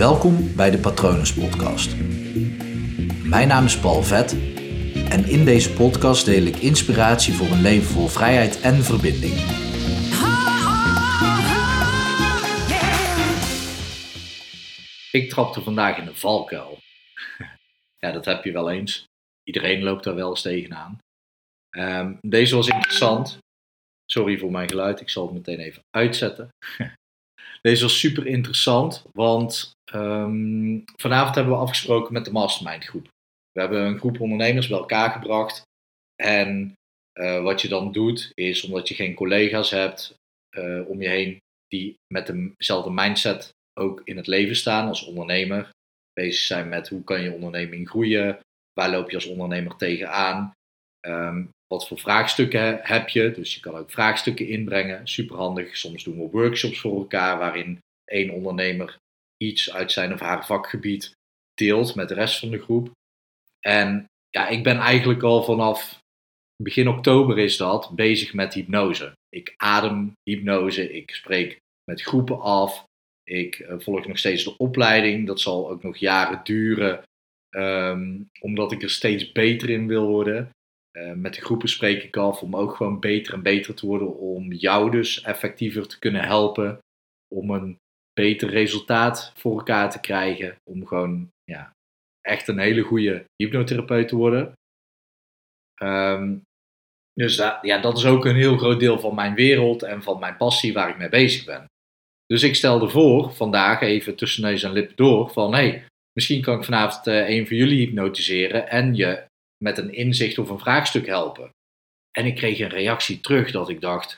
Welkom bij de Patronus Podcast. Mijn naam is Paul Vet en in deze podcast deel ik inspiratie voor een leven vol vrijheid en verbinding. Ik trapte vandaag in de valkuil. Ja, dat heb je wel eens. Iedereen loopt daar wel eens tegenaan. Um, deze was interessant. Sorry voor mijn geluid, ik zal het meteen even uitzetten. Deze was super interessant, want um, vanavond hebben we afgesproken met de mastermind groep. We hebben een groep ondernemers bij elkaar gebracht. En uh, wat je dan doet, is omdat je geen collega's hebt uh, om je heen die met dezelfde mindset ook in het leven staan als ondernemer. Bezig zijn met hoe kan je onderneming groeien, waar loop je als ondernemer tegenaan, um, wat voor vraagstukken heb je. Dus je kan ook vraagstukken inbrengen, superhandig. Soms doen we workshops voor elkaar waarin één ondernemer iets uit zijn of haar vakgebied deelt met de rest van de groep. En ja, ik ben eigenlijk al vanaf begin oktober is dat bezig met hypnose. Ik adem hypnose, ik spreek met groepen af, ik uh, volg nog steeds de opleiding. Dat zal ook nog jaren duren, um, omdat ik er steeds beter in wil worden. Uh, met de groepen spreek ik af om ook gewoon beter en beter te worden, om jou dus effectiever te kunnen helpen, om een beter resultaat voor elkaar te krijgen, om gewoon ja, echt een hele goede hypnotherapeut te worden. Um, dus dat, ja, dat is ook een heel groot deel van mijn wereld en van mijn passie waar ik mee bezig ben. Dus ik stelde voor, vandaag even tussen neus en lip door, van hé, hey, misschien kan ik vanavond uh, een van jullie hypnotiseren en je met een inzicht of een vraagstuk helpen. En ik kreeg een reactie terug dat ik dacht,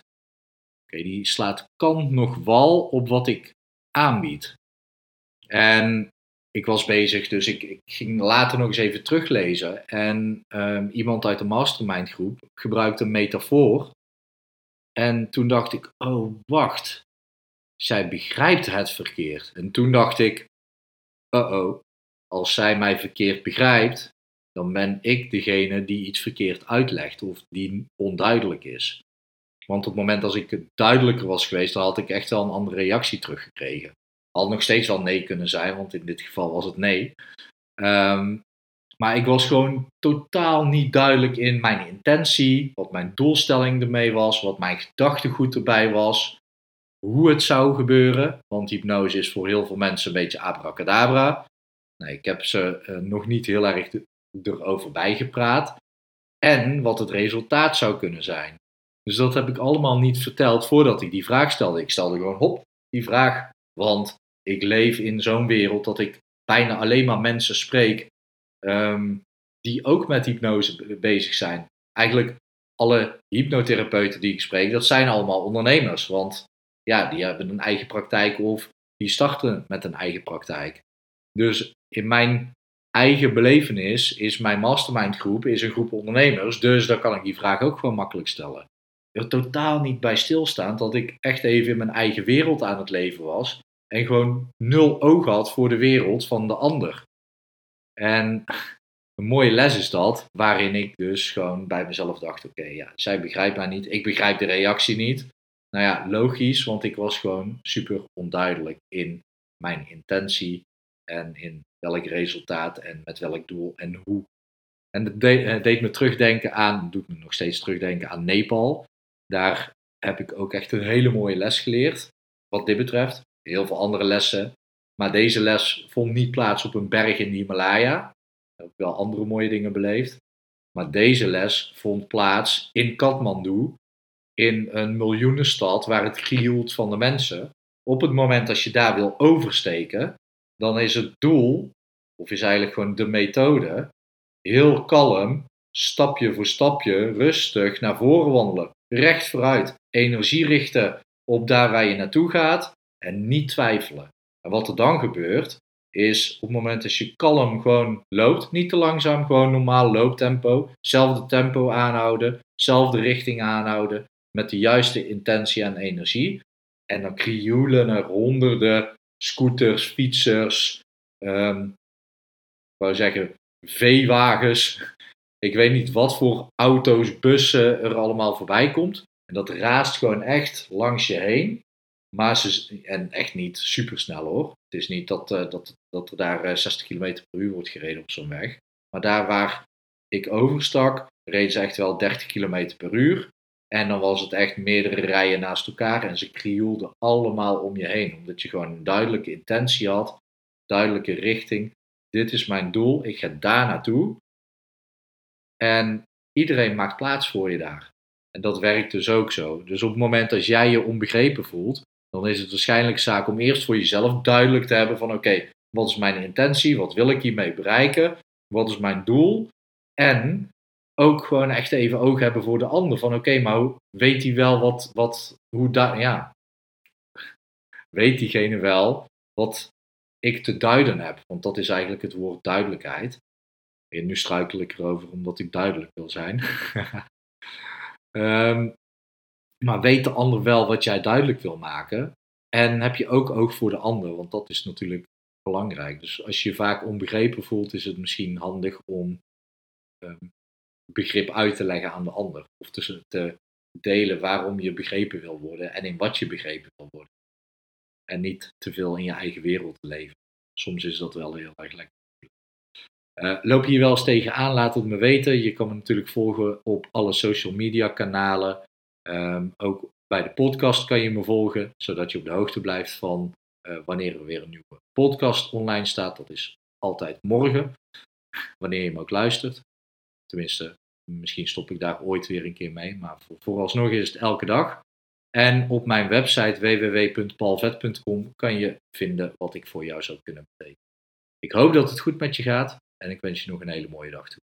oké, die slaat kant nog wal op wat ik aanbied. En ik was bezig, dus ik, ik, ging later nog eens even teruglezen. En um, iemand uit de mastermind groep gebruikte een metafoor. En toen dacht ik, oh wacht, zij begrijpt het verkeerd. En toen dacht ik, uh oh, als zij mij verkeerd begrijpt, dan ben ik degene die iets verkeerd uitlegt of die onduidelijk is. Want op het moment dat ik duidelijker was geweest, dan had ik echt wel een andere reactie teruggekregen. Had nog steeds wel nee kunnen zijn, want in dit geval was het nee. Um, maar ik was gewoon totaal niet duidelijk in mijn intentie, wat mijn doelstelling ermee was, wat mijn gedachtegoed erbij was, hoe het zou gebeuren. Want hypnose is voor heel veel mensen een beetje abracadabra. Nee, ik heb ze uh, nog niet heel erg erover bijgepraat. En wat het resultaat zou kunnen zijn. Dus dat heb ik allemaal niet verteld voordat ik die vraag stelde. Ik stelde gewoon hop die vraag. Want ik leef in zo'n wereld dat ik bijna alleen maar mensen spreek um, die ook met hypnose bezig zijn. Eigenlijk alle hypnotherapeuten die ik spreek, dat zijn allemaal ondernemers. Want ja, die hebben een eigen praktijk of die starten met een eigen praktijk. Dus in mijn eigen belevenis is mijn mastermind groep is een groep ondernemers. Dus dan kan ik die vraag ook gewoon makkelijk stellen. Er totaal niet bij stilstaan dat ik echt even in mijn eigen wereld aan het leven was. En gewoon nul oog had voor de wereld van de ander. En een mooie les is dat, waarin ik dus gewoon bij mezelf dacht: oké, ja, zij begrijpt mij niet, ik begrijp de reactie niet. Nou ja, logisch, want ik was gewoon super onduidelijk in mijn intentie en in welk resultaat en met welk doel en hoe. En het deed, deed me terugdenken aan, doet me nog steeds terugdenken aan Nepal. Daar heb ik ook echt een hele mooie les geleerd, wat dit betreft. Heel veel andere lessen. Maar deze les vond niet plaats op een berg in de Himalaya. Daar heb ik wel andere mooie dingen beleefd. Maar deze les vond plaats in Kathmandu, in een miljoenenstad waar het krioelt van de mensen. Op het moment dat je daar wil oversteken, dan is het doel, of is eigenlijk gewoon de methode, heel kalm, stapje voor stapje, rustig naar voren wandelen. Recht vooruit, energie richten op daar waar je naartoe gaat en niet twijfelen. En wat er dan gebeurt, is op het moment dat je kalm gewoon loopt, niet te langzaam, gewoon normaal looptempo, zelfde tempo aanhouden, zelfde richting aanhouden, met de juiste intentie en energie. En dan krioelen er honderden scooters, fietsers, ik wou zeggen veewagens. Ik weet niet wat voor auto's, bussen er allemaal voorbij komt. En dat raast gewoon echt langs je heen. Maar ze, en echt niet super snel hoor. Het is niet dat, uh, dat, dat er daar 60 km per uur wordt gereden op zo'n weg. Maar daar waar ik overstak, reden ze echt wel 30 km per uur. En dan was het echt meerdere rijen naast elkaar en ze krioelden allemaal om je heen. Omdat je gewoon een duidelijke intentie had, duidelijke richting. Dit is mijn doel, ik ga daar naartoe. En iedereen maakt plaats voor je daar. En dat werkt dus ook zo. Dus op het moment dat jij je onbegrepen voelt, dan is het waarschijnlijk zaak om eerst voor jezelf duidelijk te hebben van oké, wat is mijn intentie, wat wil ik hiermee bereiken, wat is mijn doel en ook gewoon echt even oog hebben voor de ander van oké, maar weet hij wel wat, wat hoe daar, ja, weet diegene wel wat ik te duiden heb, want dat is eigenlijk het woord duidelijkheid. En nu struikel ik erover omdat ik duidelijk wil zijn. um, maar weet de ander wel wat jij duidelijk wil maken. En heb je ook oog voor de ander, want dat is natuurlijk belangrijk. Dus als je je vaak onbegrepen voelt, is het misschien handig om um, begrip uit te leggen aan de ander. Of te delen waarom je begrepen wil worden en in wat je begrepen wil worden. En niet te veel in je eigen wereld te leven. Soms is dat wel heel erg lekker. Uh, loop je hier wel eens tegenaan, laat het me weten. Je kan me natuurlijk volgen op alle social media kanalen. Um, ook bij de podcast kan je me volgen, zodat je op de hoogte blijft van uh, wanneer er weer een nieuwe podcast online staat. Dat is altijd morgen, wanneer je hem ook luistert. Tenminste, misschien stop ik daar ooit weer een keer mee, maar voor, vooralsnog is het elke dag. En op mijn website www.palvet.com kan je vinden wat ik voor jou zou kunnen betekenen. Ik hoop dat het goed met je gaat en ik wens je nog een hele mooie dag toe.